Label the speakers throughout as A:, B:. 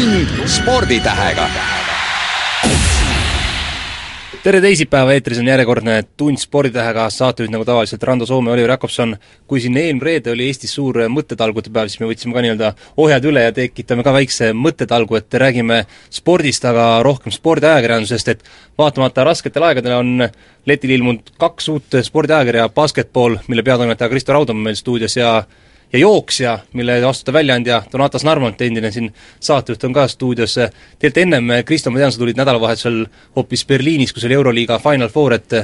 A: tund sporditähega
B: tere teisipäeva, eetris on järjekordne Tund sporditähega, saatejuhid nagu tavaliselt Rando Soome, Oliver Jakobson. kui siin eelmine reede oli Eestis suur mõttetalgute päev, siis me võtsime ka nii-öelda ohjad üle ja tekitame ka väikse mõttetalgu, et räägime spordist, aga rohkem spordiajakirjandusest, et vaatamata rasketele aegadele on letile ilmunud kaks uut spordiajakirja, Basketball, mille peatoimetaja Kristo Raud on meil stuudios ja ja Jooksja, mille vastutav väljaandja Donatas Narmont, endine siin saatejuht, on ka stuudios. tegelikult ennem, Kristo, ma tean, sa tulid nädalavahetusel hoopis Berliinis, kus oli Euroliiga Final Four, et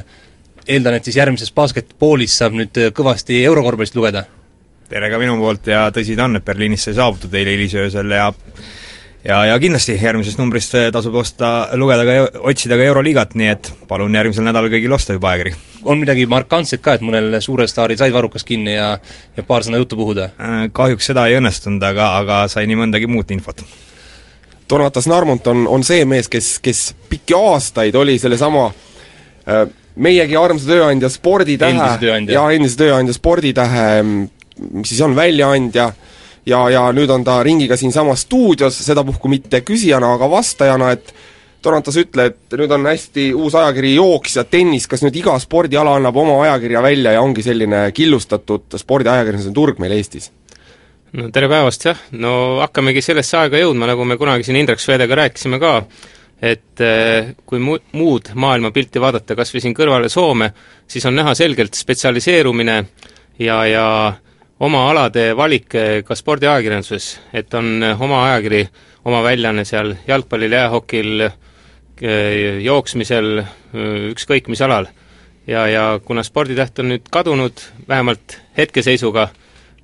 B: eeldan, et siis järgmises basketballis saab nüüd kõvasti eurokorvpallist lugeda?
C: tere ka minu poolt ja tõsi ta on, et Berliinis sai saabutud eile hilisöösel ja ja, ja kindlasti järgmisest numbrist tasub osta, lugeda ka, otsida ka Euroliigat, nii et palun järgmisel nädalal kõigil osta juba ajakiri.
B: on midagi markantset ka, et mõnel suurel staaril said varrukas kinni ja, ja paar sõna juttu puhuda?
C: Äh, kahjuks seda ei õnnestunud, aga, aga sai nii mõndagi muud infot.
D: Donatas Narmont on, on see mees, kes, kes pikki aastaid oli sellesama äh, meiegi armsa tööandja Sporditähe ja endise tööandja Sporditähe, mis siis on väljaandja äh,, ja, ja nüüd on ta ringiga siinsamas stuudios, sedapuhku mitte küsijana, aga vastajana, et Donatas, ütle, et nüüd on hästi uus ajakiri Jooksja tennis, kas nüüd iga spordiala annab oma ajakirja välja ja ongi selline killustatud spordiajakirjanduse turg meil Eestis?
E: no tere päevast, jah, no hakkamegi sellesse aega jõudma, nagu me kunagi siin Indrek Swedega rääkisime ka, et eh, kui mu-, muud maailmapilti vaadata, kas või siin kõrvale Soome, siis on näha selgelt spetsialiseerumine ja, ja oma alade valik eh, ka spordiajakirjanduses, et on eh, oma ajakiri, oma väljaanne seal jalgpallil, jäähokil, eh, jooksmisel, ükskõik mis alal. ja, ja kuna sporditäht on nüüd kadunud, vähemalt hetkeseisuga,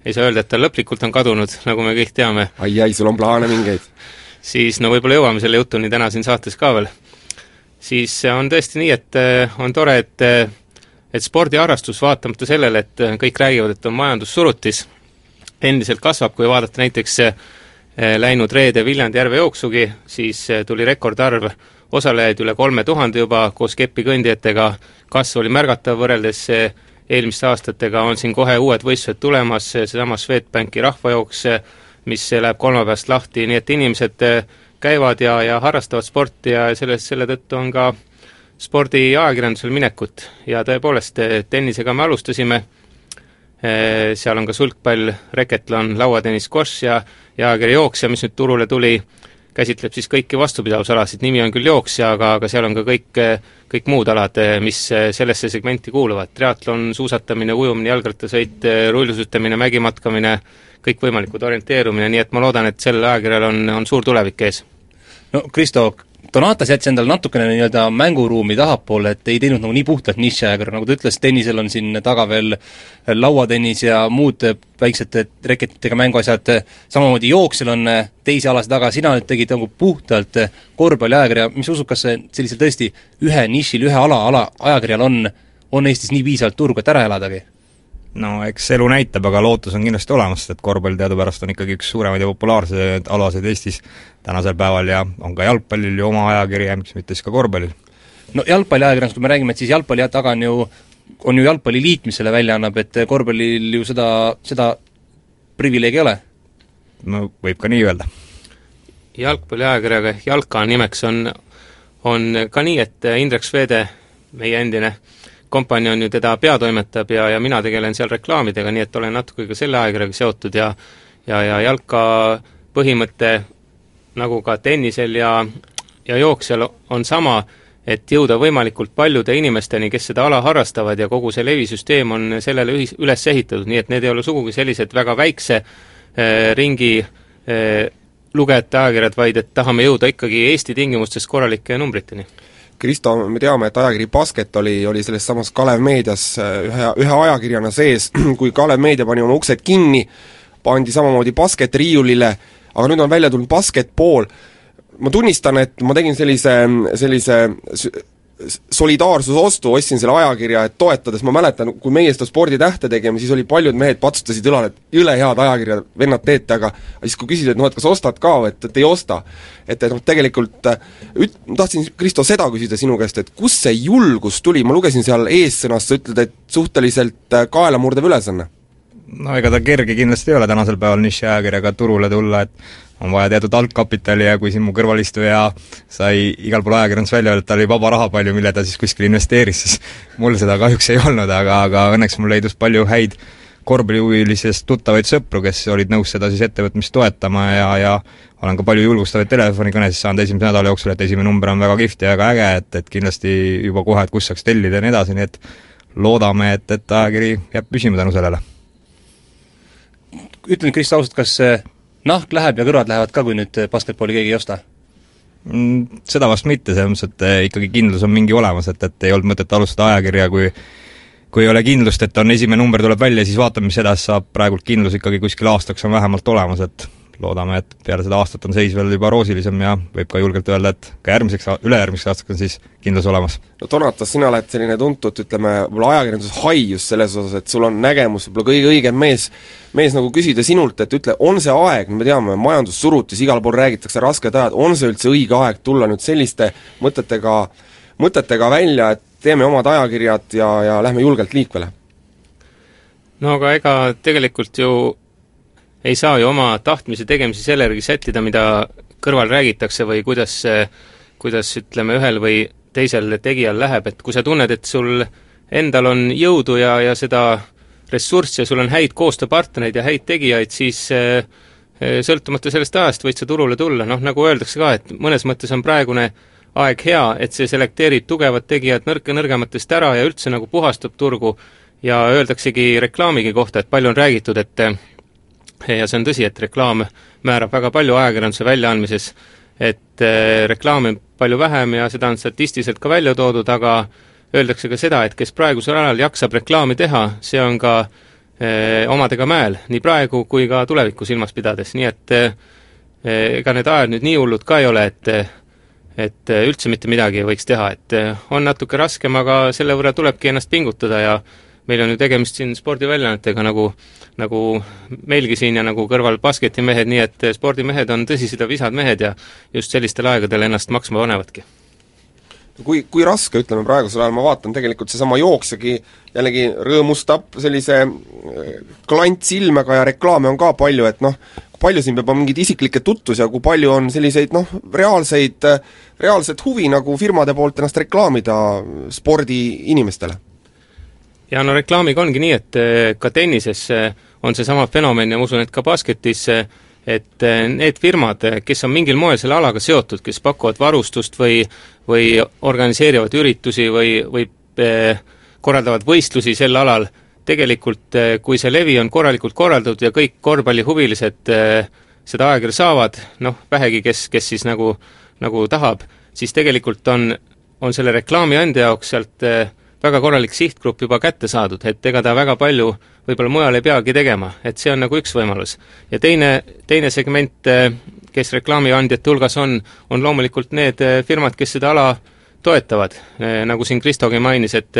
E: ei saa öelda, et ta lõplikult on kadunud, nagu me kõik teame.
D: ai, ai, sul on plaane mingeid?
E: siis no võib-olla jõuame selle jutuni täna siin saates ka veel. siis on tõesti nii, et on tore, et et spordiharrastus, vaatamata sellele, et äh, kõik räägivad, et on majandussurutis, endiselt kasvab, kui vaadata näiteks äh, läinud reede Viljandi järve jooksugi, siis äh, tuli rekordarv. Osalejaid üle kolme tuhande juba koos kepikõndijatega, kasv oli märgatav võrreldes eelmiste aastatega, on siin kohe uued võistlused tulemas, seesama Swedbanki rahvajooks, mis läheb kolmapäevast lahti, nii et inimesed käivad ja, ja harrastavad sporti ja selles, selle tõttu on ka äh, spordiajakirjandusel minekut. Ja tõepoolest, eh, tennisega me alustasime, eh, seal on ka sulgpall, reketlon, lauatennis, košš ja ajakiri Jooksja, mis nüüd turule tuli, käsitleb siis kõiki vastupidavusalasid, nimi on küll Jooksja, aga, aga seal on ka kõik, eh, kõik muud alad, mis sellesse segmenti kuuluvad, triatlon, suusatamine, ujumine, jalgrattasõit, rullusutamine, mägimatkamine, kõikvõimalikud orienteerumine, nii et ma loodan, et sel ajakirjal on, on suur tulevik ees.
B: no Kristo, Donatas jättis endale natukene nii-öelda mänguruumi tahapoole, et ei teinud nagu nii puhtalt nišiajakirja, nagu ta ütles, tennisel on siin taga veel lauatennis ja muud väiksed reketitega mänguasjad, samamoodi jooksjal on teisi alasid taga, sina nüüd tegid nagu puhtalt korvpalliajakirja, mis usub, kas sellisel tõesti ühe nišil, ühe ala, ala, ajakirjal on, on Eestis nii piisavalt turgu, et ära eladagi?
C: No eks elu näitab, aga lootus on kindlasti olemas, sest et korvpall teadupärast on ikkagi üks suuremaid ja populaarsemaid alasid Eestis tänasel päeval ja on ka jalgpallil ju oma ajakiri ja miks mitte siis ka korvpallil.
B: no jalgpalliajakirjandus, kui me räägime, et siis jalgpalli taga on ju, on ju Jalgpalliliit, mis selle välja annab, et korvpallil ju seda, seda privileegi ei ole?
C: no võib ka nii öelda.
E: jalgpalliajakirjaga Jalka nimeks on, on ka nii, et Indrek Sveede, meie endine kompanjon ju teda peatoimetab ja, ja mina tegelen seal reklaamidega, nii et olen natuke ka selle ajakirjaga seotud ja ja, ja jalka põhimõte, nagu ka tennisel ja, ja jooksjal, on sama, et jõuda võimalikult paljude inimesteni, kes seda ala harrastavad ja kogu see levisüsteem on sellele ühis-, üles ehitatud, nii et need ei ole sugugi sellised väga väikse äh, ringi äh, lugejate ajakirjad, vaid et tahame jõuda ikkagi Eesti tingimustes korralike numbriteni
D: Kristo, me teame, et ajakiri Basket oli, oli selles samas Kalev Meedias äh, ühe, ühe ajakirjana sees, kui Kalev Meedia pani oma uksed kinni, pandi samamoodi Basket riiulile, aga nüüd on välja tulnud Basketball, ma tunnistan, et ma tegin sellise, sellise solidaarsusostu, ostsin selle ajakirja, et toetades, ma mäletan, kui meie seda sporditähte tegime, siis oli paljud mehed patsutasid õlale, et jõle head ajakirja, vennad teete, aga siis kui küsisid, et noh, et kas ostad ka, et, et ei osta. et, et noh, tegelikult üt-, ma tahtsin, Kristo, seda küsida sinu käest, et kust see julgus tuli, ma lugesin seal eessõnas, sa ütled, et suhteliselt äh, kaelamurdev ülesanne?
C: no ega ta kerge kindlasti ei ole tänasel päeval nišiajakirjaga turule tulla, et on vaja teatud algkapitali ja kui siin mu kõrvalistuja sai igal pool ajakirjandus välja öelda, et tal oli vaba raha palju, mille ta siis kuskil investeeris, siis mul seda kahjuks ei olnud, aga, aga õnneks mul leidus palju häid korvpallihuvilisest tuttavaid sõpru, kes olid nõus seda siis ettevõtmist toetama ja, ja olen ka palju julgustavaid telefonikõnesid saanud esimese nädala jooksul, et esimene number on väga kihvt ja väga äge, et, et kindlasti juba kohe, et kust saaks tellida ja nii edasi, nii et loodame, et, et ajakiri jääb püsima tänu sellele.
B: ütle nüüd, Kristo, ausalt, kas nahk läheb ja kõrvad lähevad ka, kui nüüd basketballi keegi ei osta?
C: Mm, seda vast mitte, selles mõttes, et eh, ikkagi kindlus on mingi olemas, et, et ei olnud mõtet alustada ajakirja, kui kui ei ole kindlust, et on esimene number tuleb välja, siis vaatame, mis edasi saab, praegult kindlus ikkagi kuskil aastaks on vähemalt olemas, et loodame, et peale seda aastat on seis veel juba roosilisem ja võib ka julgelt öelda, et ka järgmiseks, ülejärgmiseks aastaks on siis kindlus olemas.
D: no Donatas, sina oled selline tuntud, ütleme, võib-olla ajakirjanduses hai just selles osas, et sul on nägemus, võib-olla kõige õigem mees, mees nagu küsida sinult, et ütle, on see aeg, me teame, majandussurutis, igal pool räägitakse rasked ajad, on see üldse õige aeg tulla nüüd selliste mõtetega, mõtetega välja, et teeme omad ajakirjad ja, ja lähme julgelt liikvele?
E: no aga ega tegelikult ju ei saa ju oma tahtmise tegemisi selle järgi sättida, mida kõrval räägitakse või kuidas, kuidas ütleme, ühel või teisel tegijal läheb, et kui sa tunned, et sul endal on jõudu ja, ja seda ressurssi ja sul on häid koostööpartnereid ja häid tegijaid, siis eh, sõltumata sellest ajast võid sa turule tulla, noh nagu öeldakse ka, et mõnes mõttes on praegune aeg hea, et see selekteerib tugevad tegijad nõrka, nõrgematest ära ja üldse nagu puhastab turgu. Ja öeldaksegi reklaamigi kohta, et palju on räägitud, et ja see on tõsi, et reklaam määrab väga palju ajakirjanduse väljaandmises, et äh, reklaami palju vähem ja seda on statistiliselt ka välja toodud, aga öeldakse ka seda, et kes praegusel ajal jaksab reklaami teha, see on ka äh, omadega mäel, nii praegu kui ka tulevikku silmas pidades, nii et äh, ega need ajad nüüd nii hullud ka ei ole, et et üldse mitte midagi ei võiks teha, et äh, on natuke raskem, aga selle võrra tulebki ennast pingutada ja meil on ju tegemist siin spordiväljaannetega, nagu nagu meilgi siin ja nagu kõrval basketimehed, nii et äh, spordimehed on tõsised ja visad mehed ja just sellistel aegadel ennast maksma panevadki
D: kui, kui raske, ütleme praegusel ajal, ma vaatan tegelikult seesama jooksjagi jällegi rõõmustab sellise klantsilmega ja reklaame on ka palju, et noh, palju siin peab olema mingeid isiklikke tutvusi ja kui palju on selliseid noh, reaalseid, reaalset huvi nagu firmade poolt ennast reklaamida spordiinimestele?
E: Ja no reklaamiga ongi nii, et eh, ka tennises eh, on seesama fenomen ja ma usun, et ka basketis eh, et need firmad, kes on mingil moel selle alaga seotud, kes pakuvad varustust või või organiseerivad üritusi või, või korraldavad võistlusi sel alal, tegelikult kui see levi on korralikult korraldatud ja kõik korvpallihuvilised seda ajakirja saavad, noh, vähegi, kes, kes siis nagu, nagu tahab, siis tegelikult on, on selle reklaami andja jaoks sealt eh, väga korralik sihtgrupp juba kätte saadud, et ega ta väga palju võib-olla mujal ei peagi tegema, et see on nagu üks võimalus. ja teine, teine segment, kes reklaamiandjate hulgas on, on loomulikult need firmad, kes seda ala toetavad, nagu siin Kristogi mainis, et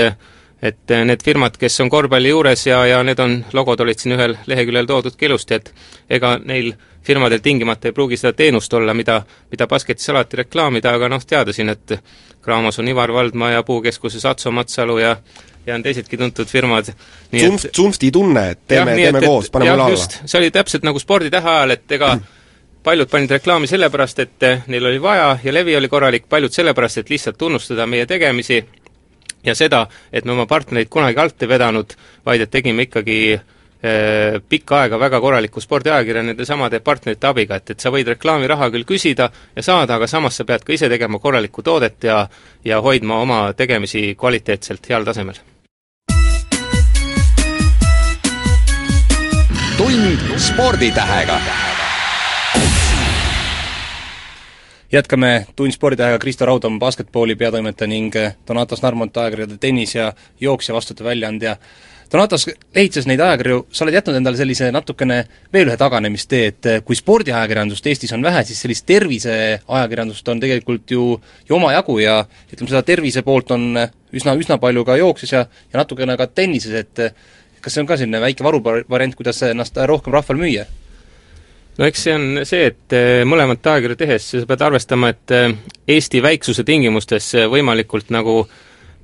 E: et eh, need firmad, kes on korvpalli juures ja, ja need on, logod olid siin ühel leheküljel toodud ka ilusti, et ega neil firmadel tingimata ei pruugi seda teenust olla, mida, mida basketis alati reklaamida, aga noh, teada siin, et Graamos on Ivar Valdma ja Puukeskuses Atso Matsalu ja ja on teisedki tuntud firmad.
D: Zumf, Zumfti tunne, et teeme, teeme et, koos, paneme alla.
E: see oli täpselt nagu sporditähe ajal, et ega paljud panid reklaami sellepärast, et neil oli vaja ja levi oli korralik, paljud sellepärast, et lihtsalt tunnustada meie tegemisi ja seda, et me oma partnereid kunagi alt ei vedanud, vaid et tegime ikkagi äh, pikka aega väga korralikku spordiajakirja nende samade partnerite abiga, et, et sa võid reklaamiraha küll küsida ja saada, aga samas sa pead ka ise tegema korralikku toodet ja ja hoidma oma tegemisi kvaliteetselt heal tasemel.
A: tund sporditähega
B: jätkame Tund sporditähega, Kristo Raud on basketballi peatoimetaja ning eh, Donatas Narmont, ajakirjade tennis ja jooksja vastutav väljaandja. Donatas lehitses neid ajakirju, sa oled jätnud endale sellise natukene veel ühe taganemistee, et eh, kui spordiajakirjandust Eestis on vähe, siis sellist terviseajakirjandust on tegelikult ju, ju omajagu ja ütleme, seda tervise poolt on eh, üsna, üsna palju ka jookses ja, ja natukene ka tennises, et kas see on ka selline väike varuvariant, kuidas ennast rohkem rahval müüa?
E: No eks see on see, et eh, mõlemat ajakirja tehes sa pead arvestama, et eh, Eesti väiksuse tingimustes võimalikult nagu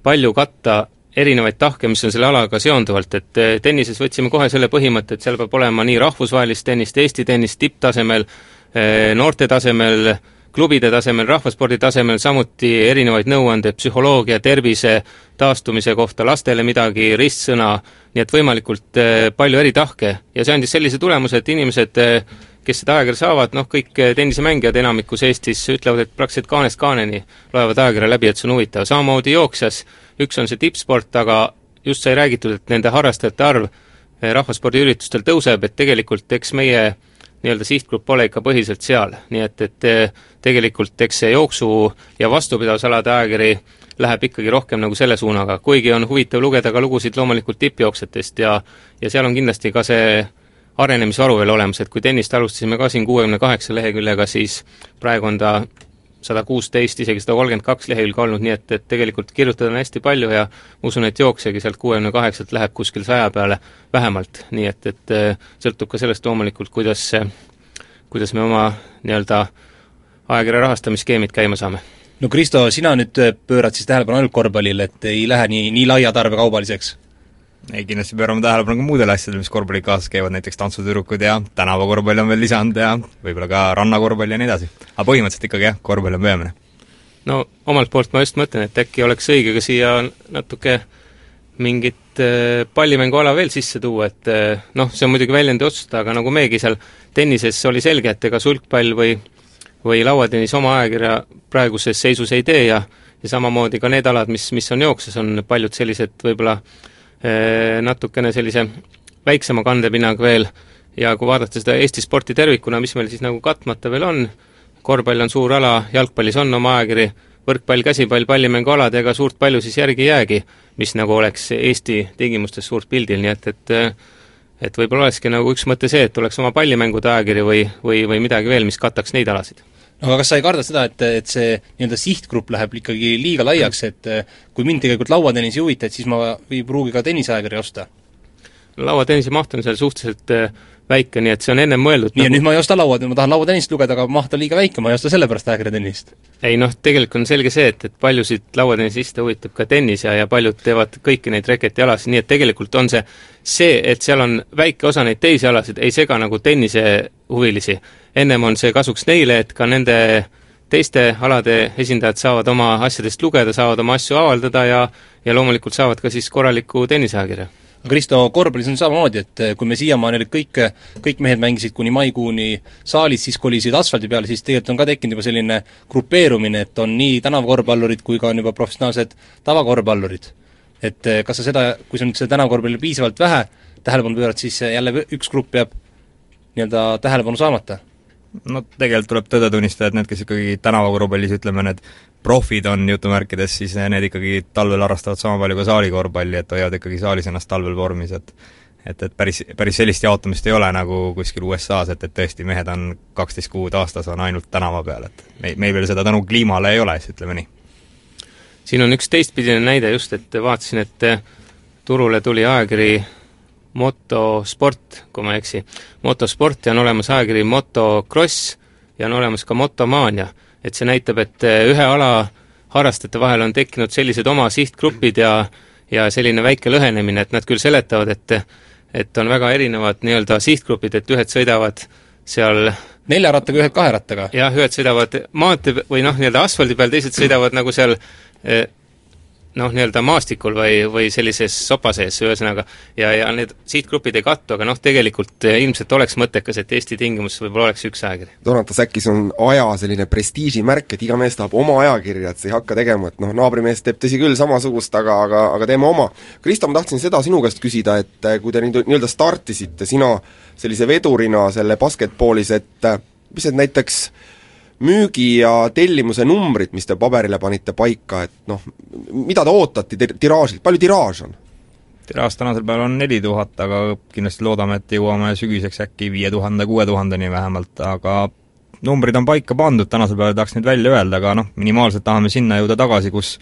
E: palju katta erinevaid tahke, mis on selle alaga seonduvalt, et eh, tennises võtsime kohe selle põhimõtte, et seal peab olema nii rahvusvahelist tennist, Eesti tennist tipptasemel, noorte tasemel, klubide tasemel, rahvaspordi tasemel, samuti erinevaid nõuandeid psühholoogia, tervise, taastumise kohta, lastele midagi, ristsõna, nii et võimalikult palju eri tahke. Ja see andis sellise tulemuse, et inimesed kes seda ajakirja saavad, noh kõik tennisemängijad enamikus Eestis ütlevad, et praktiliselt kaanest kaaneni loevad ajakirja läbi, et see on huvitav, samamoodi jooksjas, üks on see tippsport, aga just sai räägitud, et nende harrastajate arv rahvaspordiüritustel tõuseb, et tegelikult eks meie nii-öelda sihtgrupp ole ikka põhiliselt seal, nii et, et tegelikult eks see jooksu- ja vastupidavusalade ajakiri läheb ikkagi rohkem nagu selle suunaga, kuigi on huvitav lugeda ka lugusid loomulikult tippjooksjatest ja ja seal on kindlasti ka see arenemisvaru veel olemas, et kui tennist alustasime ka siin kuuekümne kaheksa leheküljega, siis praegu on ta sada kuusteist, isegi sada kolmkümmend kaks lehekülge olnud, nii et, et tegelikult kirjutada on hästi palju ja ma usun, et jooksjagi sealt kuuekümne kaheksalt läheb kuskil saja peale vähemalt, nii et, et sõltub ka sellest loomulikult, kuidas kuidas me oma nii-öelda ajakirja rahastamisskeemid käima saame.
B: no Kristo, sina nüüd pöörad siis tähelepanu ainult korvpallile, et ei lähe nii, nii laia tarbekaubaliseks?
C: Ei, kindlasti pöörame tähelepanu ka muudele asjadele, mis korvpalliga kaasas käivad, näiteks tantsutüdrukud ja tänavakorvpall on veel lisanud ja võib-olla ka rannakorvpall ja nii edasi. aga põhimõtteliselt ikkagi jah, korvpall on peamine.
E: no omalt poolt ma just mõtlen, et äkki oleks õige ka siia natuke mingit äh, pallimänguala veel sisse tuua, et äh, noh, see on muidugi väljendi otsustada, aga nagu meiegi seal tennises oli selge, et ega sulgpall või või lauatennis oma ajakirja praeguses seisus ei tee ja ja samamoodi ka need alad, mis, mis on jookses, on paljud sellised võib-olla Äh, natukene sellise väiksema kandepinnaga veel. Ja kui vaadata seda Eesti sporti tervikuna, mis meil siis nagu katmata veel on, korvpall on suur ala, jalgpallis on oma ajakiri, võrkpall, käsipall, pallimängualad, ega suurt palju siis järgi ei jäägi, mis nagu oleks Eesti tingimustes suurt pildil, nii et, et et võib-olla olekski nagu üks mõte see, et oleks oma pallimängude ajakiri või, või, või midagi veel, mis kataks neid alasid
B: aga kas sa ei karda seda, et, et see nii-öelda sihtgrupp läheb ikkagi liiga laiaks, et kui mind tegelikult lauatennis ei huvita, et siis ma ei pruugi ka tenniseajakirja osta?
E: lauatennise maht on seal suhteliselt äh, väike, nii et see on ennem mõeldud
B: nii nagu..., ja nüüd ma ei osta laua, ma tahan lauatennist lugeda, aga maht on liiga väike, ma ei osta sellepärast ajakirjatennist.
E: ei noh, tegelikult on selge see, et, et paljusid lauatennisiste huvitab ka tennis ja, ja paljud teevad kõiki neid reketialasid, nii et tegelikult on see see, et seal on väike osa neid teisi alasid, ei sega nagu tennisehuvilisi. Ennem on see kasuks neile, et ka nende teiste alade esindajad saavad oma asjadest lugeda, saavad oma asju avaldada ja ja loomulikult saavad ka siis korraliku tenniseajakirja
B: Kristo, korvpallis on samamoodi, et eh, kui me siiamaani olid kõik, kõik mehed mängisid kuni maikuuni saalis, siis kolisid asfaldi peale, siis tegelikult on ka tekkinud juba selline grupeerumine, et on nii tänavakorvpallurid kui ka on juba professionaalsed tavakorvpallurid. et eh, kas sa seda, kui sa nüüd seda tänavakorvpallile piisavalt vähe tähelepanu pöörad, siis jälle üks grupp jääb nii-öelda tähelepanu saamata?
C: No tegelikult tuleb tõde tunnistada, et need, kes ikkagi tänavakorvpallis ütleme, need profid on jutumärkides, siis need ikkagi talvel harrastavad sama palju ka saalikorvpalli, et hoiavad ikkagi saalis ennast talvel vormis, et et, et päris, päris sellist jaotumist ei ole nagu kuskil USA-s, et, et tõesti, mehed on kaksteist kuud aastas, on ainult tänava peal, et me, meil veel seda tänu kliimale ei ole, siis ütleme nii.
E: siin on üks teistpidine näide just, et vaatasin, et turule tuli ajakiri motosport, kui ma ei eksi. motosport ja on olemas ajakiri Motocross ja on olemas ka Motomaania. et see näitab, et eh, ühe ala harrastajate vahel on tekkinud sellised oma sihtgrupid ja ja selline väike lõhenemine, et nad küll seletavad, et et on väga erinevad nii-öelda sihtgrupid, et ühed sõidavad seal
B: nelja rattaga, ühed kahe rattaga?
E: jah, ühed sõidavad maantee või noh, nii-öelda asfaldi peal, teised sõidavad nagu seal eh, noh, nii-öelda maastikul või, või sellises sopa sees, ühesõnaga, ja, ja need sihtgrupid ei kattu, aga noh, tegelikult eh, ilmselt oleks mõttekas, et Eesti tingimustes võib-olla oleks üks ajakiri.
D: Donatas, äkki see on aja selline prestiižimärk, et iga mees tahab oma ajakirja, et sa ei hakka tegema, et noh, naabrimees teeb tõsi küll samasugust, aga, aga, aga teeme oma. Kristo, ma tahtsin seda sinu käest küsida, et eh, kui te nüüd nii-öelda startisite, sina sellise vedurina selle basketboolis, et eh, mis need näiteks äh, müügi ja tellimuse numbrid, mis te paberile panite paika, et noh, mida te ootate tiraažilt, palju tiraaž on?
C: tiraaž tänasel päeval on neli tuhat, aga kindlasti loodame, et jõuame sügiseks äkki viie tuhande, kuue tuhandeni vähemalt, aga numbrid on paika pandud, tänasel päeval tahaks neid välja öelda, aga noh, minimaalselt tahame sinna jõuda tagasi, kus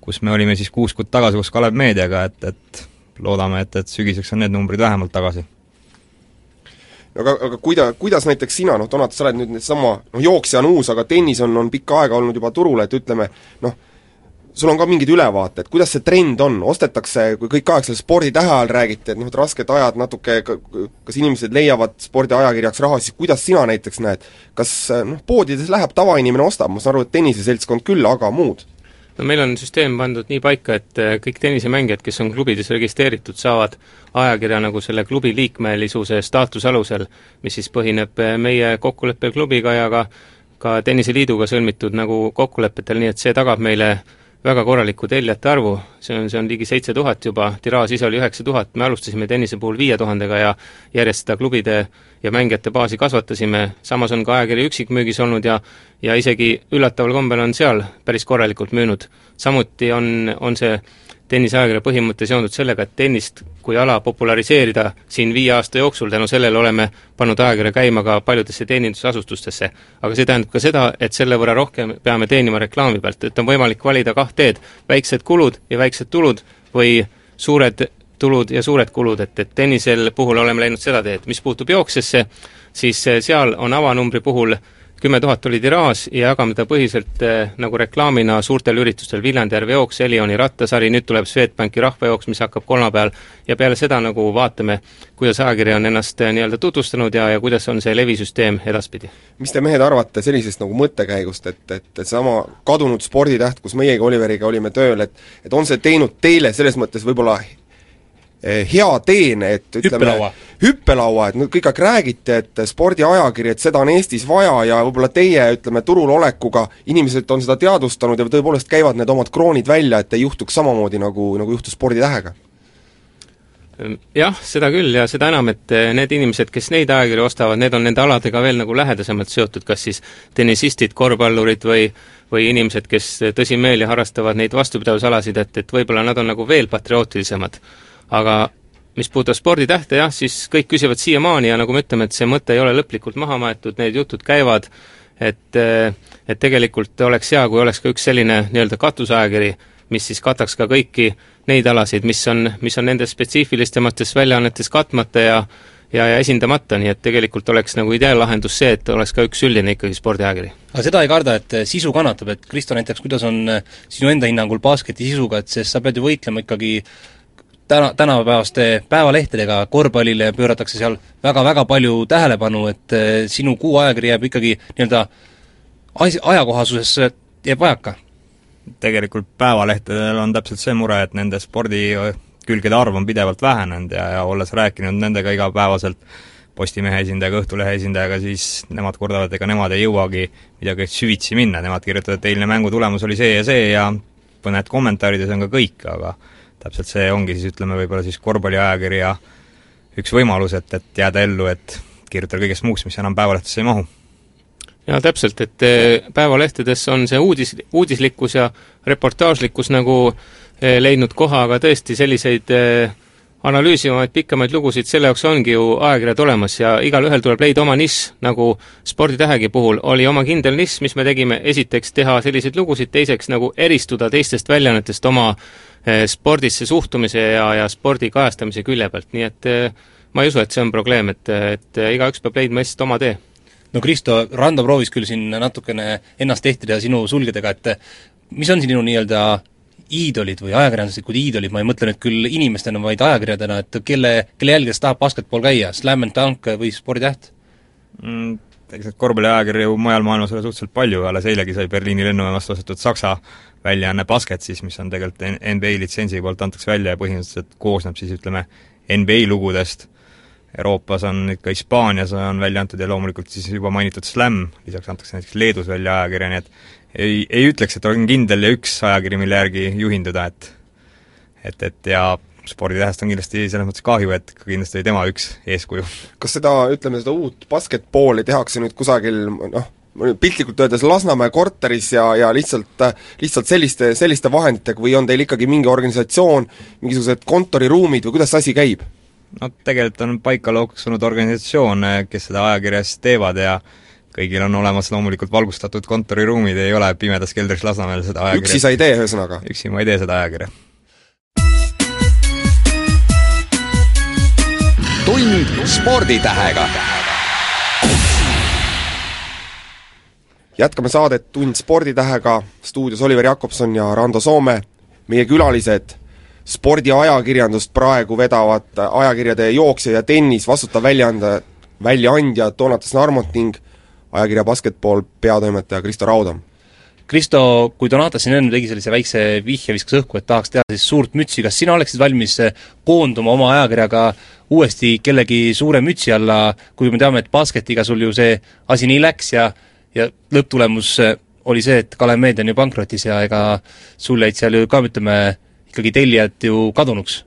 C: kus me olime siis kuus kuud tagasi koos Kalev Meediaga, et, et loodame, et, et sügiseks on need numbrid vähemalt tagasi
D: aga, aga kuida-, kuidas näiteks sina, noh, Donat, sa oled nüüd needsama, noh, jooksja on uus, aga tennis on, on pikka aega olnud juba turul, et ütleme noh, sul on ka mingid ülevaated, kuidas see trend on, ostetakse, kui kõik aeg selle sporditähe ajal räägiti, et noh, et rasked ajad natuke, kas inimesed leiavad spordiajakirjaks raha, siis kuidas sina näiteks näed, kas noh, poodides läheb tavainimene, ostab, ma saan aru, et tenniseseltskond küll, aga muud?
E: No meil on süsteem pandud nii paika, et äh, kõik tennisemängijad, kes on klubides registreeritud, saavad ajakirja nagu selle klubi liikmelisuse staatuse alusel, mis siis põhineb äh, meie kokkuleppel klubiga ja ka ka Tenniseliiduga sõlmitud nagu kokkulepetel, nii et see tagab meile väga korralikku tellijate arvu, see on, see on ligi seitse tuhat juba, tiraaž ise oli üheksa tuhat, me alustasime tennise puhul viie tuhandega ja järjest seda klubide ja mängijate baasi kasvatasime, samas on ka ajakiri üksikmüügis olnud ja ja isegi üllataval kombel on seal päris korralikult müünud. samuti on, on see tenniseajakirja põhimõte seondub sellega, et tennist kui ala populariseerida siin viie aasta jooksul, tänu sellele oleme pannud ajakirja käima ka paljudesse teenindusasutustesse. aga see tähendab ka seda, et selle võrra rohkem peame teenima reklaami pealt, et on võimalik valida kaht teed, väiksed kulud ja väiksed tulud või suured tulud ja suured kulud, et, et tennisel puhul oleme läinud seda teed, mis puutub jooksesse, siis seal on avanumbri puhul äh, kümme tuhat oli tiraaž ja jagame ta põhiselt eh, nagu reklaamina suurtel üritustel, Viljandi järve jooks, Elioni rattasari, nüüd tuleb Swedbanki rahvajooks, mis hakkab kolmapäeval, ja peale seda nagu vaatame, kuidas ajakiri on ennast eh, nii-öelda tutvustanud ja, ja kuidas on see levisüsteem edaspidi.
D: mis te, mehed, arvate sellisest nagu mõttekäigust, et, et, seesama kadunud sporditäht, kus meiegi Oliveriga olime tööl, et et on see teinud teile selles mõttes võib-olla hea teene, et ütleme hüppelaua, hüppelaua, et nüüd kõik aeg räägite, et spordiajakiri, et seda on Eestis vaja ja võib-olla teie, ütleme, turul olekuga inimesed on seda teadvustanud ja tõepoolest käivad need omad kroonid välja, et ei juhtuks samamoodi, nagu, nagu juhtus sporditähega?
E: Ehm, jah, seda küll ja seda enam, et eh, need inimesed, kes neid ajakirju ostavad, need on nende aladega veel nagu lähedasemalt seotud, kas siis tennisistid, korvpallurid või või inimesed, kes tõsimeeli harrastavad neid vastupidavusalasid, et, et võib-olla nad on nagu veel patriootilisemad aga mis puudutab sporditähte, jah, siis kõik küsivad siiamaani ja nagu me ütleme, et see mõte ei ole lõplikult maha maetud, need jutud käivad, et et tegelikult oleks hea, kui oleks ka üks selline nii-öelda katuseajakiri, mis siis kataks ka kõiki neid alasid, mis on, mis on nendes spetsiifilisemates väljaannetes katmata ja ja, ja esindamata, nii et tegelikult oleks nagu ideaallahendus see, et oleks ka üks üldine ikkagi spordiajakiri.
B: aga seda ei karda, et sisu kannatab, et Kristo näiteks, kuidas on sinu enda hinnangul basketi sisuga, et sest sa pead ju võitlema ikkagi täna, tänapäevaste päevalehtedega korvpallile pööratakse seal väga-väga palju tähelepanu, et eh, sinu kuu ajakiri jääb ikkagi nii-öelda as-, ajakohasuses jääb vajaka?
C: tegelikult päevalehtedel on täpselt see mure, et nende spordikülgede arv on pidevalt vähenenud ja, ja olles rääkinud nendega igapäevaselt, Postimehe esindajaga, Õhtulehe esindajaga, siis nemad kurdavad, ega nemad ei jõuagi midagi süvitsi minna, nemad kirjutavad, et eilne mängu tulemus oli see ja see ja mõned kommentaarid ja see on ka kõik, aga täpselt see ongi siis ütleme, võib-olla siis korvpalliajakirja üks võimalus, et, et jääda ellu, et kirjutada kõigest muust, mis enam päevalehtesse ei mahu.
E: jaa, täpselt, et eh, päevalehtedes on see uudis, uudislikkus ja reportaažlikkus nagu eh, leidnud koha, aga tõesti selliseid eh, analüüsivamaid, pikemaid lugusid, selle jaoks ongi ju ajakirjad olemas ja igalühel tuleb leida oma nišš, nagu Sporditähegi puhul oli oma kindel nišš, mis me tegime, esiteks teha selliseid lugusid, teiseks nagu eristuda teistest väljaannetest oma Eh, spordisse suhtumise ja, ja spordi kajastamise külje pealt, nii et eh, ma ei usu, et see on probleem, et, et igaüks peab leidma lihtsalt oma tee.
B: no Kristo, Rando proovis küll siin natukene ennast tehtida sinu sulgedega, et mis on sinu nii-öelda iidolid või ajakirjanduslikud iidolid, ma ei mõtle nüüd küll inimestena, vaid ajakirjadena, et kelle, kelle jälgedes tahab basketball käia, Slam and Dunk või Sporditäht
C: mm,? Eks neid korvpalliajakirju mujal maailmas ole suhteliselt palju, alles eilegi sai Berliini lennujaamast ostetud Saksa väljaanne Basket siis, mis on tegelikult NBA litsentsi poolt antakse välja ja põhimõtteliselt koosneb siis ütleme, NBA lugudest, Euroopas on ikka Hispaanias on välja antud ja loomulikult siis juba mainitud Slam, lisaks antakse näiteks Leedus välja ajakirja, nii et ei, ei ütleks, et olen kindel ja üks ajakiri, mille järgi juhinduda, et et, et ja sporditähest on kindlasti selles mõttes kahju, et kindlasti oli tema üks eeskuju.
D: kas seda, ütleme, seda uut basketballi tehakse nüüd kusagil noh, piltlikult öeldes Lasnamäe korteris ja, ja lihtsalt, lihtsalt selliste, selliste vahenditega või on teil ikkagi mingi organisatsioon, mingisugused kontoriruumid või kuidas see asi käib?
C: no tegelikult on paika loksunud organisatsioon, kes seda ajakirjas teevad ja kõigil on olemas loomulikult valgustatud kontoriruumid, ei ole pimedas keldris Lasnamäel seda ajakirja
D: üksi sa ei tee, ühesõnaga?
C: üksi ma ei tee seda ajakirja.
A: Tund sporditähega.
D: Jätkame saadet Tund sporditähega, stuudios Oliver Jakobson ja Rando Soome, meie külalised spordiajakirjandust praegu vedavad ajakirjade Jooksja ja tennis vastutav väljaande, väljaandja Donatas Narmot ning ajakirja Basketball peatoimetaja Kristo Raudam.
B: Kristo, kui Donatas siin enne tegi sellise väikse vihje, viskas õhku, et tahaks teha siis suurt mütsi, kas sina oleksid valmis koonduma oma ajakirjaga uuesti kellegi suure mütsi alla, kuigi me teame, et basketiga sul ju see asi nii läks ja ja lõpptulemus oli see, et Kalev Meedia on ju pankrotis ja ega sul jäid seal ju ka, ütleme, ikkagi tellijad ju kadunuks?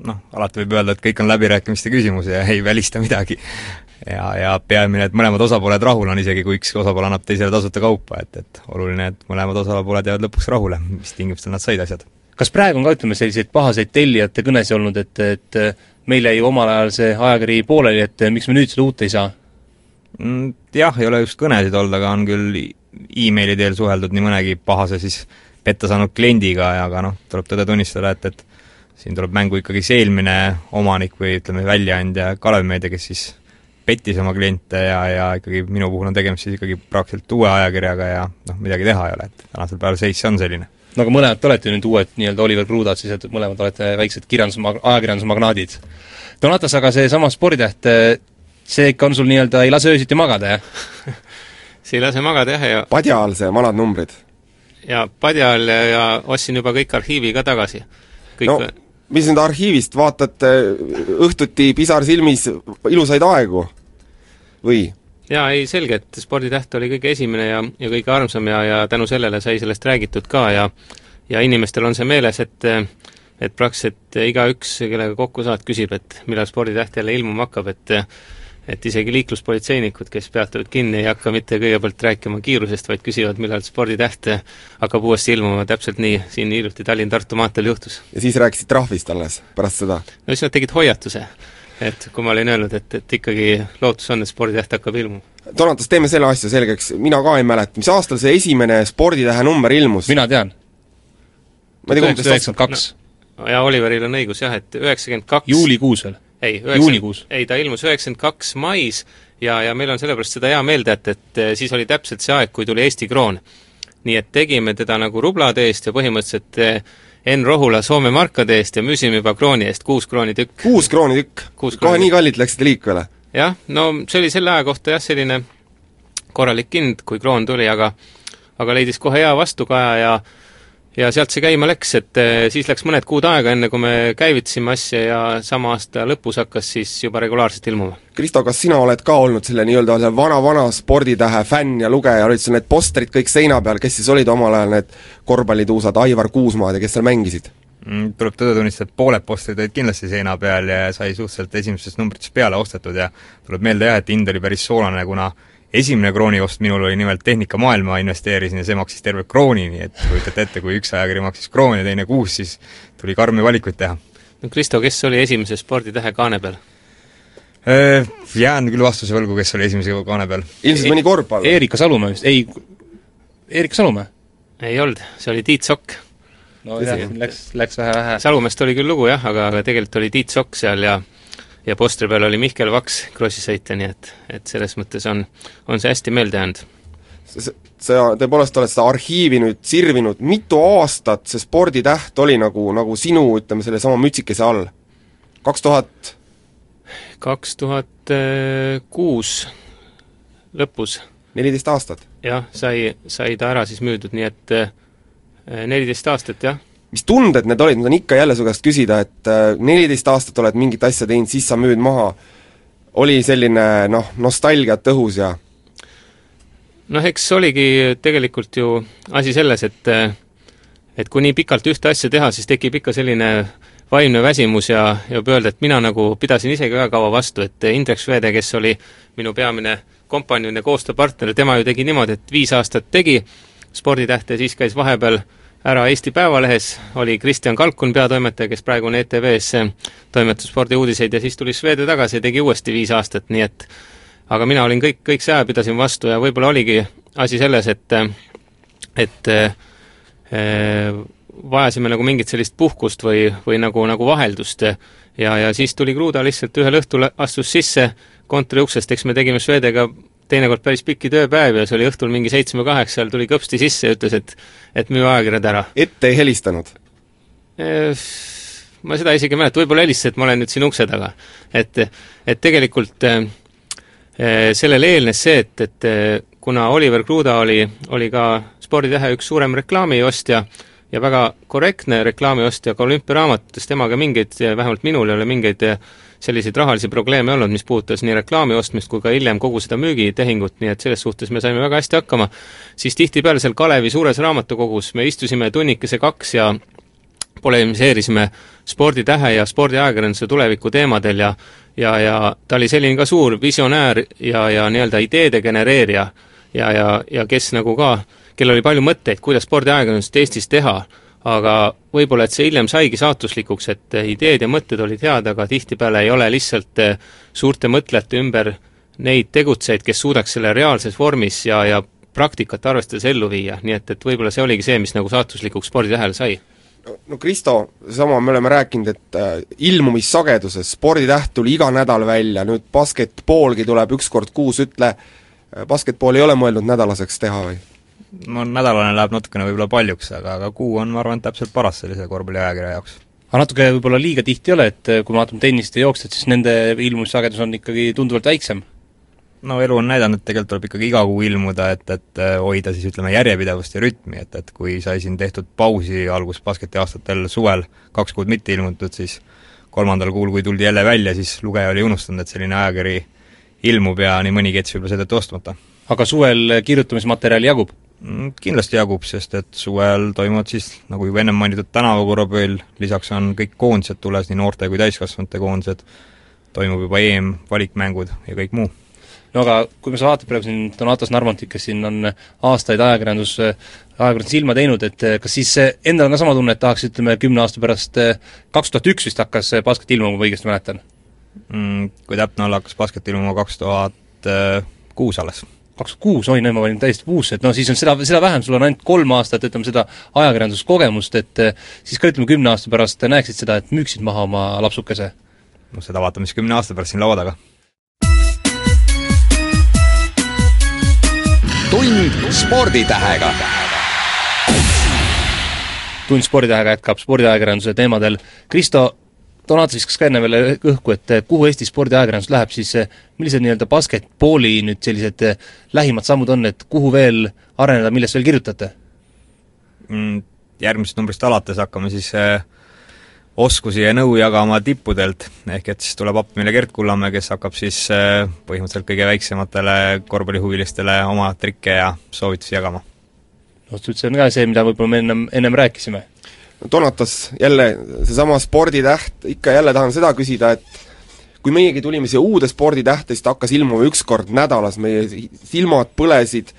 C: noh, alati võib öelda, et kõik on läbirääkimiste küsimus ja ei välista midagi. Ja, ja peamine, et mõlemad osapooled rahul on, isegi kui üks osapool annab teisele tasuta kaupa, et, et oluline, et mõlemad osapooled jäävad lõpuks rahule, mis tingimustel nad said asjad.
B: kas praegu on ka, ütleme, selliseid pahaseid tellijate kõnesid olnud, et, et meil jäi omal ajal see ajakiri pooleli, et miks me nüüd seda uut ei saa?
C: Mm, jah, ei ole just kõnesid olnud, aga on küll emaili teel suheldud nii mõnegi pahase siis petta saanud kliendiga ja aga noh, tuleb tõde tunnistada, et, et siin tuleb mängu ikkagi see eelmine omanik või ütleme, väljaandja Kalev Meedia, kes siis pettis oma kliente ja, ja ikkagi minu puhul on tegemist siis ikkagi praktiliselt uue ajakirjaga ja noh, midagi teha ei ole, et tänasel päeval seis on selline.
B: no aga mõlemad te olete nüüd uued nii-öelda Oliver Krudad siis, et mõlemad olete väiksed kirjandus, ajakirjandusmagnaadid. Donatas, aga seesama sporditäht, see ikka on sul nii-öelda, ei lase öösiti magada, jah
E: see ei lase magada jah, ja
D: padja all see, vanad numbrid?
E: ja padja all ja, ja ostsin juba kõik arhiivi ka tagasi. kõik
D: no mis nüüd arhiivist, vaatad õhtuti pisar silmis ilusaid aegu või?
E: jaa, ei selge, et Sporditäht oli kõige esimene ja, ja kõige armsam ja, ja tänu sellele sai sellest räägitud ka ja ja inimestel on see meeles, et et praktiliselt igaüks, kellega kokku saad, küsib, et millal Sporditäht jälle ilmuma hakkab, et et isegi liikluspolitseinikud, kes peatuvad kinni, ei hakka mitte kõigepealt rääkima kiirusest, vaid küsivad, millal sporditäht hakkab uuesti ilmuma, täpselt nii siin hiljuti Tallinn-Tartu maanteel juhtus.
D: ja siis rääkisid trahvist alles, pärast seda?
E: no siis nad tegid hoiatuse, et kui ma olin öelnud, et, et ikkagi lootus on, et sporditäht hakkab ilmuma.
D: Donatas, teeme selle asja selgeks, mina ka ei mäleta, mis aastal see esimene sporditähe number ilmus?
B: mina tean.
D: ma ei tea,
B: umbes üheksakümmend kaks.
E: ja Oliveril on õigus jah, et üheksakümmend kaks
B: juulikuus veel
E: ei,
B: juunikuus?
E: ei, ta ilmus üheksakümmend kaks mais ja, ja meil on sellepärast seda hea meelde jätta, et siis oli täpselt see aeg, kui tuli Eesti kroon. nii et tegime teda nagu rublade eest ja põhimõtteliselt eh, Enn Rohula Soome markade eest ja müüsime juba krooni eest kuus krooni tükk.
D: kuus krooni tükk? kohe nii kallilt läksite liikvele?
E: jah, no see oli selle aja kohta jah, selline korralik hind, kui kroon tuli, aga aga leidis kohe hea vastukaja ja ja sealt see käima läks, et eh, siis läks mõned kuud aega, enne kui me käivitasime asja ja sama aasta lõpus hakkas siis juba regulaarselt ilmuma.
D: Kristo, kas sina oled ka olnud selle nii-öelda selle vana-vana sporditähe fänn ja lugeja, olid sul need postrid kõik seina peal, kes siis olid omal ajal need korvpallituusad, Aivar Kuusmaad ja kes seal mängisid?
C: Mm, tuleb tõde tunnistada, et pooled postrid olid kindlasti seina peal ja sai suhteliselt esimesest numbritest peale ostetud ja tuleb meelde jah, et hind oli päris soolane, kuna esimene krooniost minul oli nimelt Tehnika Maailma, investeerisin ja see maksis terve krooni, nii et kujutate ette, kui üks ajakiri maksis kroon ja teine kuus, siis tuli karmi valikuid teha.
E: no Kristo, kes oli esimese sporditähe kaane peal?
C: Jään küll vastuse võlgu, kes oli esimese kaane peal.
D: ilmselt mõni korvpall?
B: Erika Salumäe vist, ei, Erika Salumäe?
E: ei olnud, see oli Tiit Sokk.
B: no jah, läks, läks vähe vähe.
E: Salumäest oli küll lugu jah, aga, aga tegelikult oli Tiit Sokk seal ja ja postri peal oli Mihkel Vaks, krossisõitja, nii et, et selles mõttes on, on see hästi meelde jäänud.
D: sa tõepoolest oled seda arhiivi nüüd sirvinud, mitu aastat see sporditäht oli nagu, nagu sinu, ütleme, sellesama mütsikese all? kaks tuhat?
E: kaks tuhat kuus lõpus.
D: neliteist aastat?
E: jah, sai, sai ta ära siis müüdud, nii et eh, neliteist aastat, jah
D: mis tunded need olid, ma tahan ikka jälle su käest küsida, et äh, neliteist aastat oled mingit asja teinud, siis sa müüd maha, oli selline noh, nostalgiat õhus ja?
E: Noh, eks oligi tegelikult ju asi selles, et et kui nii pikalt ühte asja teha, siis tekib ikka selline vaimne väsimus ja, ja võib öelda, et mina nagu pidasin isegi väga kaua vastu, et Indrek Švede, kes oli minu peamine kompanjon ja koostööpartner, tema ju tegi niimoodi, et viis aastat tegi sporditähte, siis käis vahepeal äh, ära Eesti Päevalehes, oli Kristjan Kalkun peatoimetaja, kes praegu on ETV-s, toimetas spordiuudiseid ja siis tuli Swede tagasi ja tegi uuesti viis aastat, nii et aga mina olin kõik, kõik see aja pidasin vastu ja võib-olla oligi asi selles, et et äh, vajasime nagu mingit sellist puhkust või, või nagu, nagu vaheldust ja ja siis tuli Kruda lihtsalt ühel õhtul astus sisse kontori uksest, eks me tegime Swedega teinekord päris pikki tööpäevi ja see oli õhtul mingi seitsme-kaheksal, tuli kõpsti sisse ja ütles, et et müü ajakirjad ära.
D: ette ei helistanud?
E: Ma seda isegi ei mäleta, võib-olla helistas, et ma olen nüüd siin ukse taga. et, et tegelikult äh, sellele eelnes see, et, et kuna Oliver Kruda oli, oli ka Sporditähe üks suurem reklaamiostja ja väga korrektne reklaamiostja ka olümpiaraamatutes, temaga mingeid, vähemalt minul ei ole mingeid selliseid rahalisi probleeme olnud, mis puudutas nii reklaami ostmist kui ka hiljem kogu seda müügitehingut, nii et selles suhtes me saime väga hästi hakkama, siis tihtipeale seal Kalevi suures raamatukogus me istusime tunnikese kaks ja polemiseerisime sporditähe ja spordiajakirjanduse tuleviku teemadel ja ja, ja ta oli selline ka suur visionäär ja, ja nii-öelda ideede genereerija ja, ja, ja kes nagu ka, kellel oli palju mõtteid, kuidas spordiajakirjandust Eestis teha aga võib-olla, et see hiljem saigi saatuslikuks, et ideed ja mõtted olid head, aga tihtipeale ei ole lihtsalt eh, suurte mõtlejate ümber neid tegutsejaid, kes suudaks selle reaalses vormis ja, ja praktikat arvestades ellu viia, nii et, et võib-olla see oligi see, mis nagu saatuslikuks sporditähele sai
D: no Kristo, sama me oleme rääkinud, et äh, ilmumissageduses sporditäht tuli iga nädal välja, nüüd basketballgi tuleb üks kord kuus, ütle äh,, basketball ei ole mõeldud nädalaseks teha või?
C: No nädalane läheb natukene võib-olla paljuks, aga, aga kuu on, ma arvan, täpselt paras sellise korvpalliajakirja jaoks.
B: aga natuke võib-olla liiga tihti ei ole, et kui me vaatame tennist ja jooksjat, siis nende ilmumissagedus on ikkagi tunduvalt väiksem?
C: no elu on näidanud, et tegelikult tuleb ikkagi iga kuu ilmuda, et, et äh, hoida siis ütleme, järjepidevust ja rütmi, et, et kui sai siin tehtud pausi algus basketiaastatel suvel, kaks kuud mitte ilmutud, siis kolmandal kuul, kui tuldi jälle välja, siis lugeja oli unustanud, et selline ajakiri ilmub ja nii mõnigi jättis võib-olla seetõttu ostmata.
B: aga suvel kirjutamismaterjali jagub?
C: Mm, kindlasti jagub, sest et suvel toimuvad siis, nagu juba ennem mainitud, tänavakorvpall, lisaks on kõik koondised tules, nii noorte kui täiskasvanute koondised, toimub juba EM, valikmängud ja kõik muu.
B: no aga kui me sa vaatad praegu siin Donatas Narmontit, kes siin on aastaid ajakirjandus, ajakirjandus silma teinud, et kas siis endal on ka sama tunne, et tahaks ütleme, kümne aasta pärast, kaks tuhat üks vist hakkas basket ilmuma, kui ma õigesti mäletan
C: mm,? Kui täpne olla, hakkas basket ilmuma kaks tuhat kuus alles
B: kaks tuhat kuus, oi, no ma olin täiesti puusse, et noh, siis on seda, seda vähem, sul on ainult kolm aastat, ütleme, seda ajakirjanduskogemust, et eh, siis ka ütleme, kümne aasta pärast näeksid seda, et müüksid maha oma lapsukese?
C: noh, seda vaatame siis kümne aasta pärast siin laua taga.
A: tund sporditähega
B: tund sporditähega jätkab spordiajakirjanduse teemadel. Kristo, Donato viskas ka enne veel õhku, et kuhu Eesti spordiajakirjandus läheb, siis eh, millised nii-öelda basketballi nüüd sellised eh, lähimad sammud on, et kuhu veel areneda, millest veel kirjutate
C: mm,? Järgmisest numbrist alates hakkame siis äh, oskusi ja nõu jagama tippudelt, ehk et siis tuleb appi meile Gert Kullamäe, kes hakkab siis äh, põhimõtteliselt kõige väiksematele korvpallihuvilistele oma trikke ja soovitusi jagama.
B: no see on ka see, mida võib-olla me ennem, ennem rääkisime
D: Donatas jälle seesama sporditäht, ikka jälle tahan seda küsida, et kui meiegi tulime siia uude sporditähte, siis ta hakkas ilmuma üks kord nädalas, meie silmad põlesid,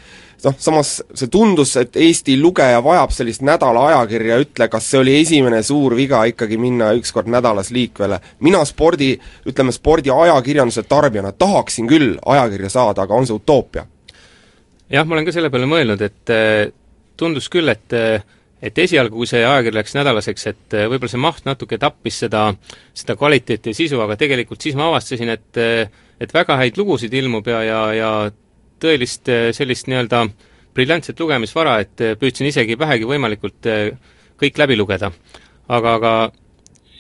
D: noh, samas see tundus, et Eesti lugeja vajab sellist nädala ajakirja, ütle, kas see oli esimene suur viga ikkagi minna üks kord nädalas liikvele. mina spordi, ütleme spordiajakirjanduse tarbijana tahaksin küll ajakirja saada, aga on see utoopia?
E: jah, ma olen ka selle peale mõelnud, et äh, tundus küll, et äh, et esialgu, kui see ajakiri läks nädalaseks, et äh, võib-olla see maht natuke tappis seda, seda kvaliteeti ja sisu, aga tegelikult siis ma avastasin, et äh, et väga häid lugusid ilmub ja, ja, ja tõelist äh, sellist nii-öelda briljantset lugemisvara, et püüdsin isegi vähegi võimalikult kõik läbi lugeda. aga, aga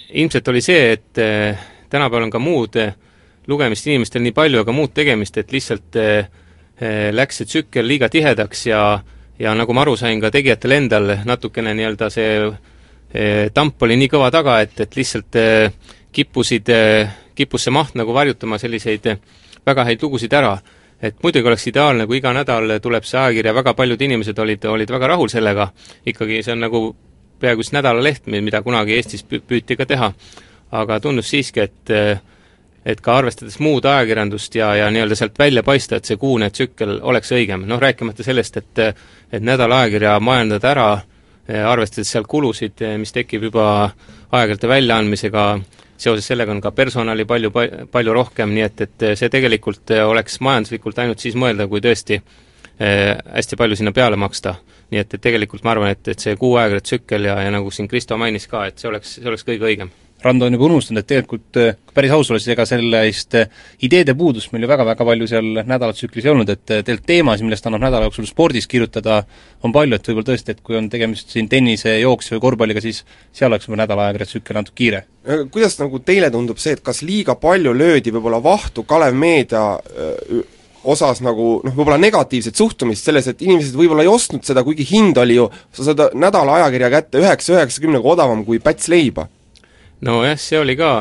E: ilmselt oli see, et tänapäeval on ka muud lugemist inimestel nii palju, aga muud tegemist, et lihtsalt läks see tsükkel liiga tihedaks ja ja nagu ma aru sain, ka tegijatel endal natukene nii-öelda see e, tamp oli nii kõva taga, et, et lihtsalt e, kippusid, e, kippus see maht nagu varjutama selliseid väga häid lugusid ära. et muidugi oleks ideaalne, kui iga nädal tuleb see ajakirja, väga paljud inimesed olid, olid väga rahul sellega, ikkagi see on nagu peaaegu siis nädalaleht, mida kunagi Eestis püüti ka teha. aga tundus siiski, et et ka arvestades muud ajakirjandust ja, ja nii-öelda sealt välja paista, et see kuune tsükkel oleks õigem, noh rääkimata sellest, et et nädala ajakirja majandada ära, arvestades seal kulusid, mis tekib juba ajakirjade väljaandmisega, seoses sellega on ka personali palju, palju rohkem, nii et, et see tegelikult oleks majanduslikult ainult siis mõeldav, kui tõesti eh, hästi palju sinna peale maksta. nii et, et tegelikult ma arvan, et, et see kuu ajakirja tsükkel ja, ja nagu siin Kristo mainis ka, et see oleks, see oleks kõige õigem
B: Rando on juba unustanud, et tegelikult päris aus olles, ega sellist ideede puudust meil ju väga-väga palju seal nädalatsüklis ei olnud, et tegelikult teemasid, millest annab nädala jooksul spordis kirjutada, on palju, et võib-olla tõesti, et kui on tegemist siin tennise, jooks või korvpalliga, siis seal oleks võib-olla nädala ajakirjatsükkel natuke kiire.
D: kuidas nagu teile tundub see, et kas liiga palju löödi võib-olla vahtu Kalev Meedia osas nagu noh, võib-olla negatiivset suhtumist selles, et inimesed võib-olla ei ostnud seda, kuigi hind oli ju, sa saad nädala ajakirja kätte üheksa, üheksakümnega odavam kui päts leiba.
E: Nojah, see oli ka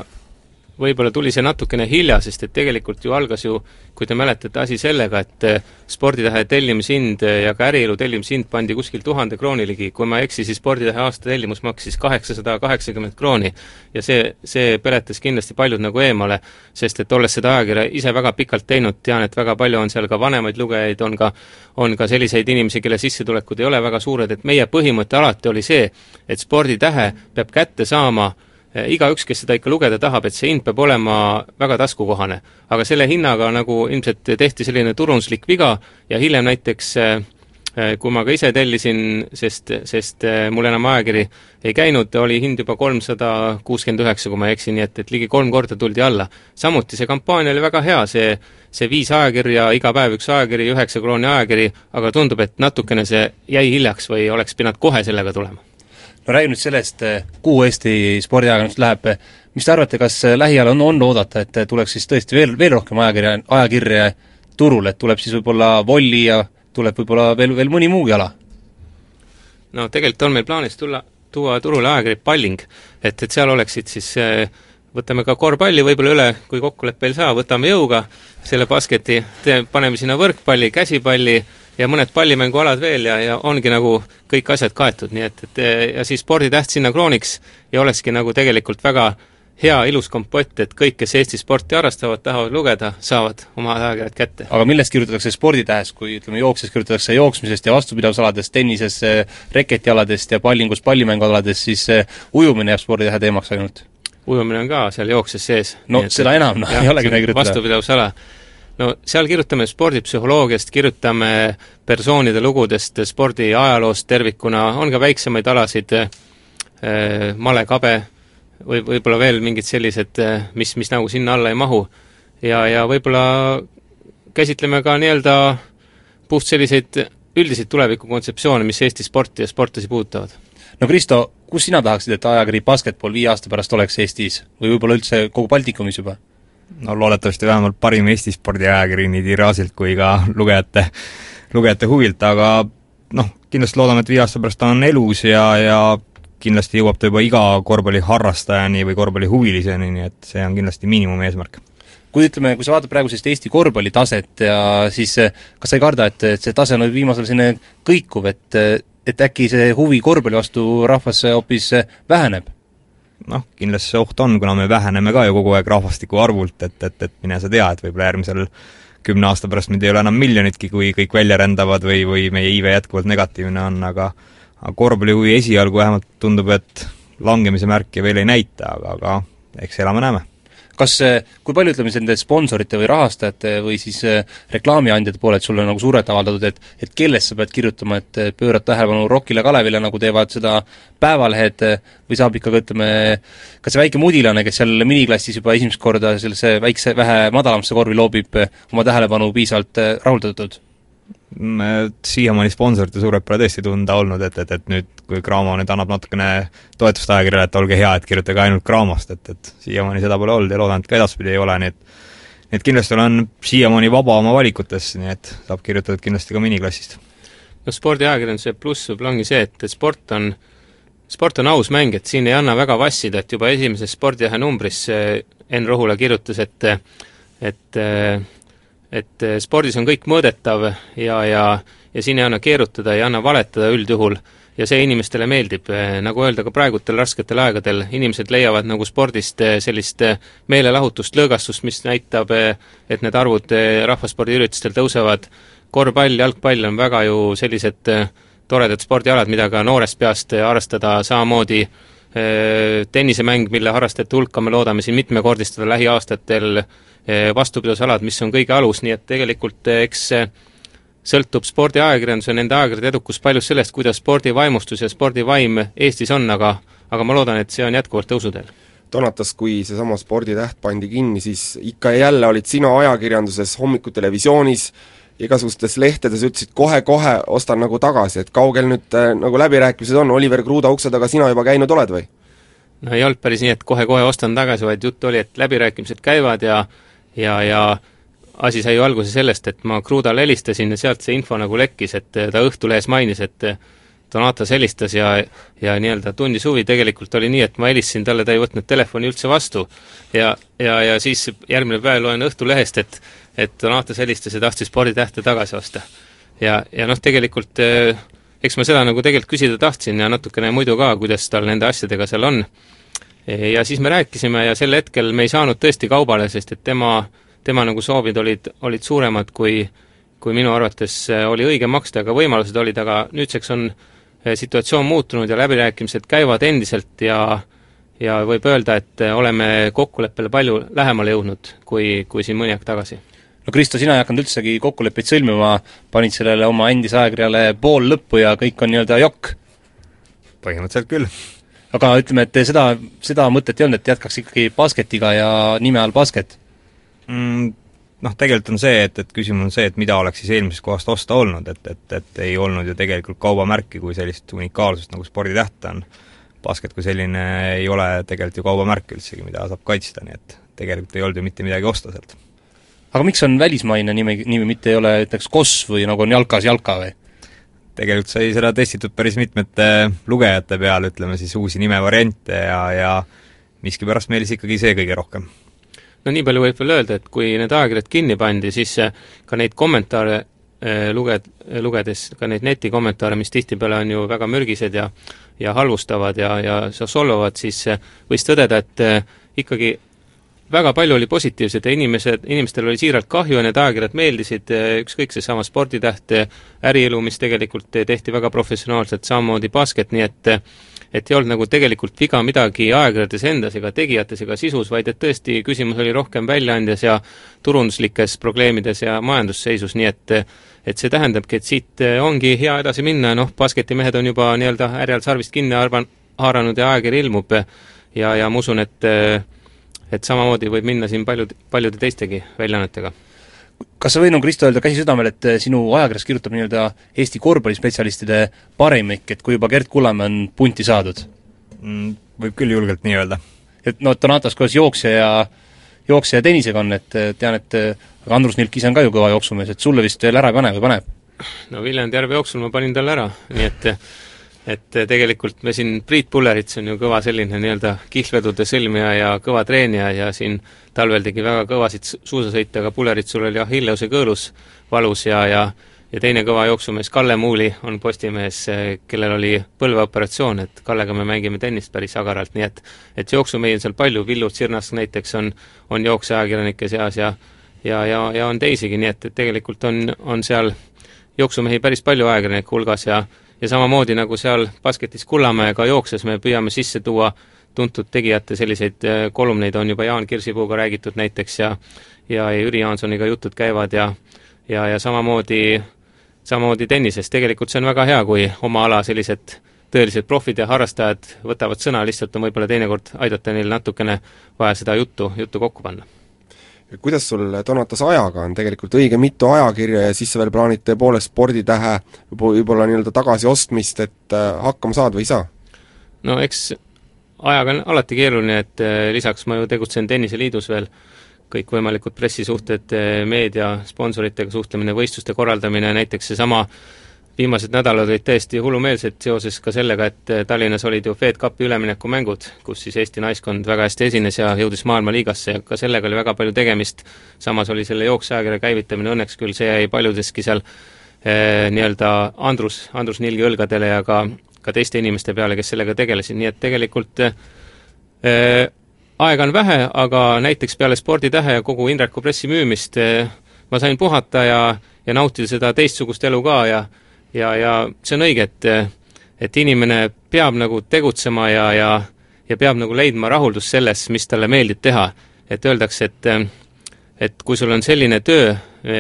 E: võib-olla tuli see natukene hilja, sest et tegelikult ju algas ju, kui te mäletate, asi sellega, et eh, Sporditähe tellimushind eh, ja ka Ärielu tellimushind pandi kuskil tuhande krooni ligi, kui ma ei eksi, siis Sporditähe aasta tellimus maksis kaheksasada kaheksakümmend krooni. ja see, see peletas kindlasti paljud nagu eemale, sest et olles seda ajakirja ise väga pikalt teinud, tean, et väga palju on seal ka vanemaid lugejaid, on ka on ka selliseid inimesi, kelle sissetulekud ei ole väga suured, et meie põhimõte alati oli see, et Sporditähe peab kätte saama Eh, igaüks, kes seda ikka lugeda tahab, et see hind peab olema väga taskukohane. aga selle hinnaga nagu ilmselt tehti selline turunduslik viga ja hiljem näiteks eh, eh, kui ma ka ise tellisin, sest, sest mul enam ajakiri ei käinud, oli hind juba kolmsada kuuskümmend üheksa, kui ma ei eksi, nii et, et ligi kolm korda tuldi alla. samuti see kampaania oli väga hea, see see viis ajakirja, iga päev üks ajakiri, üheksa krooni ajakiri, aga tundub, et natukene see jäi hiljaks või oleks pidanud kohe sellega tulema
B: no räägime nüüd sellest, kuhu Eesti spordiajakirjandus läheb, mis te arvate, kas lähiajal on, on oodata, et tuleks siis tõesti veel, veel rohkem ajakirja, ajakirje turule, et tuleb siis võib-olla Volli ja tuleb võib-olla veel, veel mõni muugi ala?
E: no tegelikult on meil plaanis tulla, tuua turule ajakiri Palling, et, et seal oleksid siis võtame ka korvpalli võib-olla üle, kui kokkuleppe ei saa, võtame jõuga selle basketi, paneme sinna võrkpalli, käsipalli, ja mõned pallimängualad veel ja, ja ongi nagu kõik asjad kaetud, nii et, et ja siis sporditäht sinna krooniks ja olekski nagu tegelikult väga hea ilus kompott, et kõik, kes Eesti sporti harrastavad, tahavad lugeda, saavad oma ajakirjad kätte.
B: aga millest kirjutatakse sporditähes, kui ütleme, jookses kirjutatakse jooksmisest ja vastupidavusaladest, tennises reketialadest ja pallingus pallimängualadest, siis ujumine jääb sporditähe teemaks ainult?
E: ujumine on ka seal jookses sees.
B: no seda enam, noh, ei olegi midagi kirjutada.
E: vastupidavusala no seal kirjutame spordipsühholoogiast, kirjutame persoonide lugudest, spordi ajaloost tervikuna, on ka väiksemaid alasid äh,, Male Kabe või võib-olla veel mingid sellised, äh, mis, mis nagu sinna alla ei mahu. ja, ja võib-olla käsitleme ka nii-öelda puht selliseid üldiseid tulevikukontseptsioone, mis Eesti sporti ja sportlasi puudutavad.
B: no Kristo, kus sina tahaksid, et ajakiri Basketball viie aasta pärast oleks Eestis või võib-olla üldse kogu Baltikumis juba?
C: No loodetavasti vähemalt parim Eesti spordiajakiri nii tiraažilt kui ka lugejate, lugejate huvilt, aga noh, kindlasti loodame, et viie aasta pärast ta on elus ja, ja kindlasti jõuab ta juba iga korvpalliharrastajani või korvpallihuviliseni, nii et see on kindlasti miinimumeesmärk
B: kui ütleme, kui sa vaatad praegu sellist Eesti korvpalli taset ja siis kas sa ei karda, et, et see tase on viimasel selline kõikuv, et et äkki see huvi korvpalli vastu rahvas hoopis väheneb?
C: Noh, kindlasti see oht on, kuna me väheneme ka ju kogu aeg rahvastiku arvult, et, et, et mine sa tea, et võib-olla järgmisel kümne aasta pärast meid ei ole enam miljonitki, kui kõik välja rändavad või, või meie iive jätkuvalt negatiivne on, aga aga korvpallihuvi esialgu vähemalt tundub, et langemise märke veel ei näita, aga, aga eks elame-näeme
B: kas, kui palju ütleme, nende sponsorite või rahastajate või siis äh, reklaamiandjate poolelt sulle nagu survet avaldatud, et et kellest sa pead kirjutama, et pöörad tähelepanu Rokile, Kalevile, nagu teevad seda päevalehed, või saab ikkagi, ütleme, kas see väike mudilane, kes seal miniklassis juba esimest korda sellesse väikse, vähe madalamasse korvi loobib, oma tähelepanu piisavalt rahuldatud?
C: Siiamaani sponsorite survet pole tõesti tunda olnud, et, et, et nüüd, kui Cramo nüüd annab natukene toetust ajakirjale, et olge hea, et kirjutage ainult Cramost, et, et siiamaani seda pole olnud ja loodan, et ka edaspidi ei ole, nii et nii et kindlasti olen siiamaani vaba oma valikutes, nii et saab kirjutatud kindlasti ka miniklassist.
E: no spordiajakirjanduse pluss võib-olla ongi see, et, et sport on, sport on aus mäng, et siin ei anna väga vassida, et juba esimeses spordiahe numbris Enn Rohula kirjutas, et et et eh, spordis on kõik mõõdetav ja, ja ja siin ei anna keerutada, ei anna valetada üldjuhul ja see inimestele meeldib, eh, nagu öelda, ka praegutel rasketel aegadel inimesed leiavad nagu spordist eh, sellist meelelahutust, lõõgastust, mis näitab, et need arvud rahvaspordiüritustel tõusevad, korvpall, jalgpall on väga ju sellised toredad spordialad, mida ka noorest peast harrastada, samamoodi. Tennisemäng, mille harrastajate hulka me loodame siin mitmekordistada lähiaastatel, Eh, vastupidavusalad, mis on kõige alus, nii et tegelikult eh, eks sõltub spordiajakirjandus ja nende ajakirjade edukus paljus sellest, kuidas spordivaimustus ja spordivaim Eestis on, aga aga ma loodan, et see on jätkuvalt tõusuteel
D: Donatas, kui seesama sporditäht pandi kinni, siis ikka ja jälle olid sina ajakirjanduses hommikutelevisioonis, igasugustes lehtedes ütlesid kohe-kohe ostan nagu tagasi, et kaugel nüüd äh, nagu läbirääkimised on, Oliver Kruda ukse taga sina juba käinud oled või?
E: no ei olnud päris nii, et kohe-kohe ostan tagasi, vaid jutt oli, et läbirääkimised käivad ja ja, ja asi sai ju alguse sellest, et ma Krudale helistasin ja sealt see info nagu lekkis, et ta Õhtulehes mainis, et Donatas helistas ja, ja nii-öelda tundis huvi, tegelikult oli nii, et ma helistasin talle, ta ei võtnud telefoni üldse vastu. ja, ja, ja siis järgmine päev loen Õhtulehest, et et Donatas helistas ja tahtis sporditähte tagasi osta. ja, ja noh, tegelikult eh, eks ma seda nagu tegelikult küsida tahtsin ja natukene muidu ka, kuidas tal nende asjadega seal on. Ja siis me rääkisime ja sel hetkel me ei saanud tõesti kaubale, sest et tema, tema nagu soovid olid, olid suuremad kui kui minu arvates eh, oli õige maksta, aga võimalused olid, aga nüüdseks on Eh, situatsioon muutunud ja läbirääkimised käivad endiselt ja ja võib öelda, et eh, oleme kokkuleppele palju lähemale jõudnud, kui, kui siin mõni aeg tagasi.
B: no Kristo, sina ei hakanud üldsegi kokkuleppeid sõlmima, panid sellele oma endise ajakirjale pool lõppu ja kõik on nii-öelda jokk?
C: põhimõtteliselt küll.
B: Aga ütleme, et seda, seda mõtet ei olnud, et jätkaks ikkagi basketiga ja nime all basket
C: mm,? noh, tegelikult on see, et, et küsimus on see, et mida oleks siis eelmisest kohast osta olnud, et, et, et ei olnud ju tegelikult kaubamärki kui sellist unikaalsust, nagu sporditäht on. basket kui selline ei ole tegelikult ju kaubamärk üldsegi, mida saab kaitsta, nii et tegelikult ei olnud ju mitte midagi osta sealt.
B: aga miks on välismaine nimi, nimi, mitte ei ole näiteks KOS või nagu on jalkas jalka või?
C: Tegelikult sai seda testitud päris mitmete lugejate peal, ütleme siis uusi nimevariante ja, ja miskipärast meeldis ikkagi see kõige rohkem.
E: No nii palju võib veel öelda, et kui need ajakirjad kinni pandi, siis ka neid kommentaare eh, luged-, lugedes, ka neid netikommentaare, mis tihtipeale on ju väga mürgised ja ja halvustavad ja, ja solvavad, siis võis tõdeda, et ikkagi väga palju oli positiivset ja inimesed, inimestel oli siiralt kahju ja need ajakirjad meeldisid, ükskõik, seesama Sporditäht, ärielu, mis tegelikult tehti väga professionaalselt, samamoodi basket, nii et et ei olnud nagu tegelikult viga midagi ajakirjades endas ega tegijates ega sisus, vaid et tõesti küsimus oli rohkem väljaandjas ja turunduslikes probleemides ja majandusseisus, nii et et see tähendabki, et siit ongi hea edasi minna ja noh, basketimehed on juba nii-öelda härjal sarvist kinni arvan-, haaranud ja ajakiri ilmub ja, ja ma usun, et et samamoodi võib minna siin paljud, paljude teistegi väljaannetega
B: kas sa võid nagu Kristo öelda käsi südamel, et eh, sinu ajakirjas kirjutab nii-öelda Eesti korvpallispetsialistide parimik, et kui juba Gerd Kullamäe on punti saadud
C: mm,? Võib küll julgelt nii öelda.
B: et noh, Donatas koos jooksja ja jooksja ja tennisega on, et eh, tean, et eh, aga Andrus Nilk ise on ka ju kõva jooksumees, et sulle vist veel ära ei pane või paneb?
E: no Viljandi järve jooksul ma panin talle ära, nii et et tegelikult me siin, Priit Pullerits on ju kõva selline nii-öelda kihlvedude sõlmija ja kõva treenija ja siin talvel tegi väga kõvasid suusasõite, aga Pulleritsul oli Achilleuse kõõlus valus ja, ja ja teine kõva jooksumees Kalle Muuli on Postimehes, kellel oli põlveoperatsioon, et Kallega me mängime tennist päris agaralt, nii et et jooksumehi on seal palju, Villu Tsirnask näiteks on, on jookseajakirjanike seas ja ja, ja, ja on teisigi, nii et, et tegelikult on, on seal jooksumehi päris palju ajakirjanike hulgas ja ja samamoodi, nagu seal basketis Kullamäega jookses, me püüame sisse tuua tuntud tegijate selliseid äh, kolumneid, on juba Jaan Kirsipuuga räägitud näiteks ja ja Jüri Jaansoniga jutud käivad ja ja, ja samamoodi, samamoodi tennises, tegelikult see on väga hea, kui oma ala sellised tõelised profid ja harrastajad võtavad sõna, lihtsalt on võib-olla teinekord aidata neil natukene vaja seda juttu, juttu kokku panna
D: kuidas sul Donatas ajaga on, tegelikult õige mitu ajakirja ja siis sa veel plaanid tõepoolest sporditähe võib-olla nii-öelda tagasiostmist, et äh, hakkama saad või ei saa?
E: no eks ajaga on alati keeruline, et äh, lisaks ma ju tegutsen Tenniseliidus veel, kõikvõimalikud pressisuhted, äh, meedia, sponsoritega suhtlemine, võistluste korraldamine, näiteks seesama viimased nädalad olid täiesti hullumeelsed seoses ka sellega, et eh, Tallinnas olid ju Fed Cupi üleminekumängud, kus siis Eesti naiskond väga hästi esines ja jõudis maailmaliigasse ja ka sellega oli väga palju tegemist, samas oli selle jookseajakirja käivitamine, õnneks küll see jäi paljudeski seal eh, nii-öelda Andrus, Andrus Nilgi õlgadele ja ka, ka teiste inimeste peale, kes sellega tegelesid, nii et tegelikult eh, aega on vähe, aga näiteks peale Sporditähe ja kogu Indreku pressi müümist eh, ma sain puhata ja, ja nautida seda teistsugust elu ka ja ja, ja see on õige, et et inimene peab nagu tegutsema ja, ja ja peab nagu leidma rahuldust selles, mis talle meeldib teha. et öeldakse, et et kui sul on selline töö,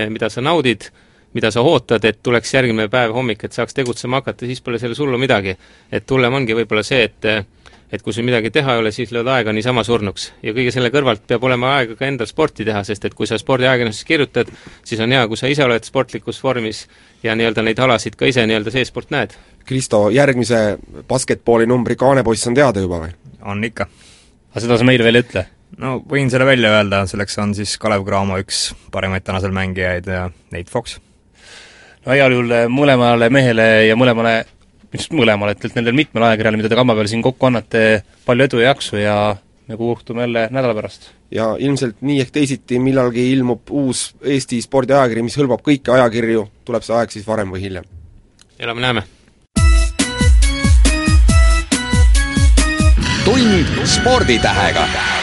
E: mida sa naudid, mida sa ootad, et tuleks järgmine päev hommik, et saaks tegutsema hakata, siis pole selles hullu midagi. et hullem ongi võib-olla see, et et kui sul midagi teha ei ole, siis lööd aega niisama surnuks. ja kõige selle kõrvalt peab olema aega ka endal sporti teha, sest et kui sa spordiajakirjanduses kirjutad, siis on hea, kui sa ise oled sportlikus vormis ja nii-öelda neid alasid ka ise nii-öelda seestpoolt näed.
D: Kristo, järgmise basketballi numbri kaanepoiss on teada juba või?
C: on ikka.
B: aga seda sa meile veel ei ütle?
C: no võin selle välja öelda, selleks on siis Kalev Cramo üks parimaid tänasel mängijaid ja Nate Fox.
B: no heal juhul mõlemale mehele ja mõlemale mis mõlemale, et, et nendel mitmel ajakirjal, mida te kamba peal siin kokku annate, palju edu ja jaksu ja me kohtume jälle nädala pärast.
D: ja ilmselt nii ehk teisiti millalgi ilmub uus Eesti spordiajakiri, mis hõlmab kõiki ajakirju, tuleb see aeg siis varem või hiljem.
E: elame-näeme!
A: tund sporditähega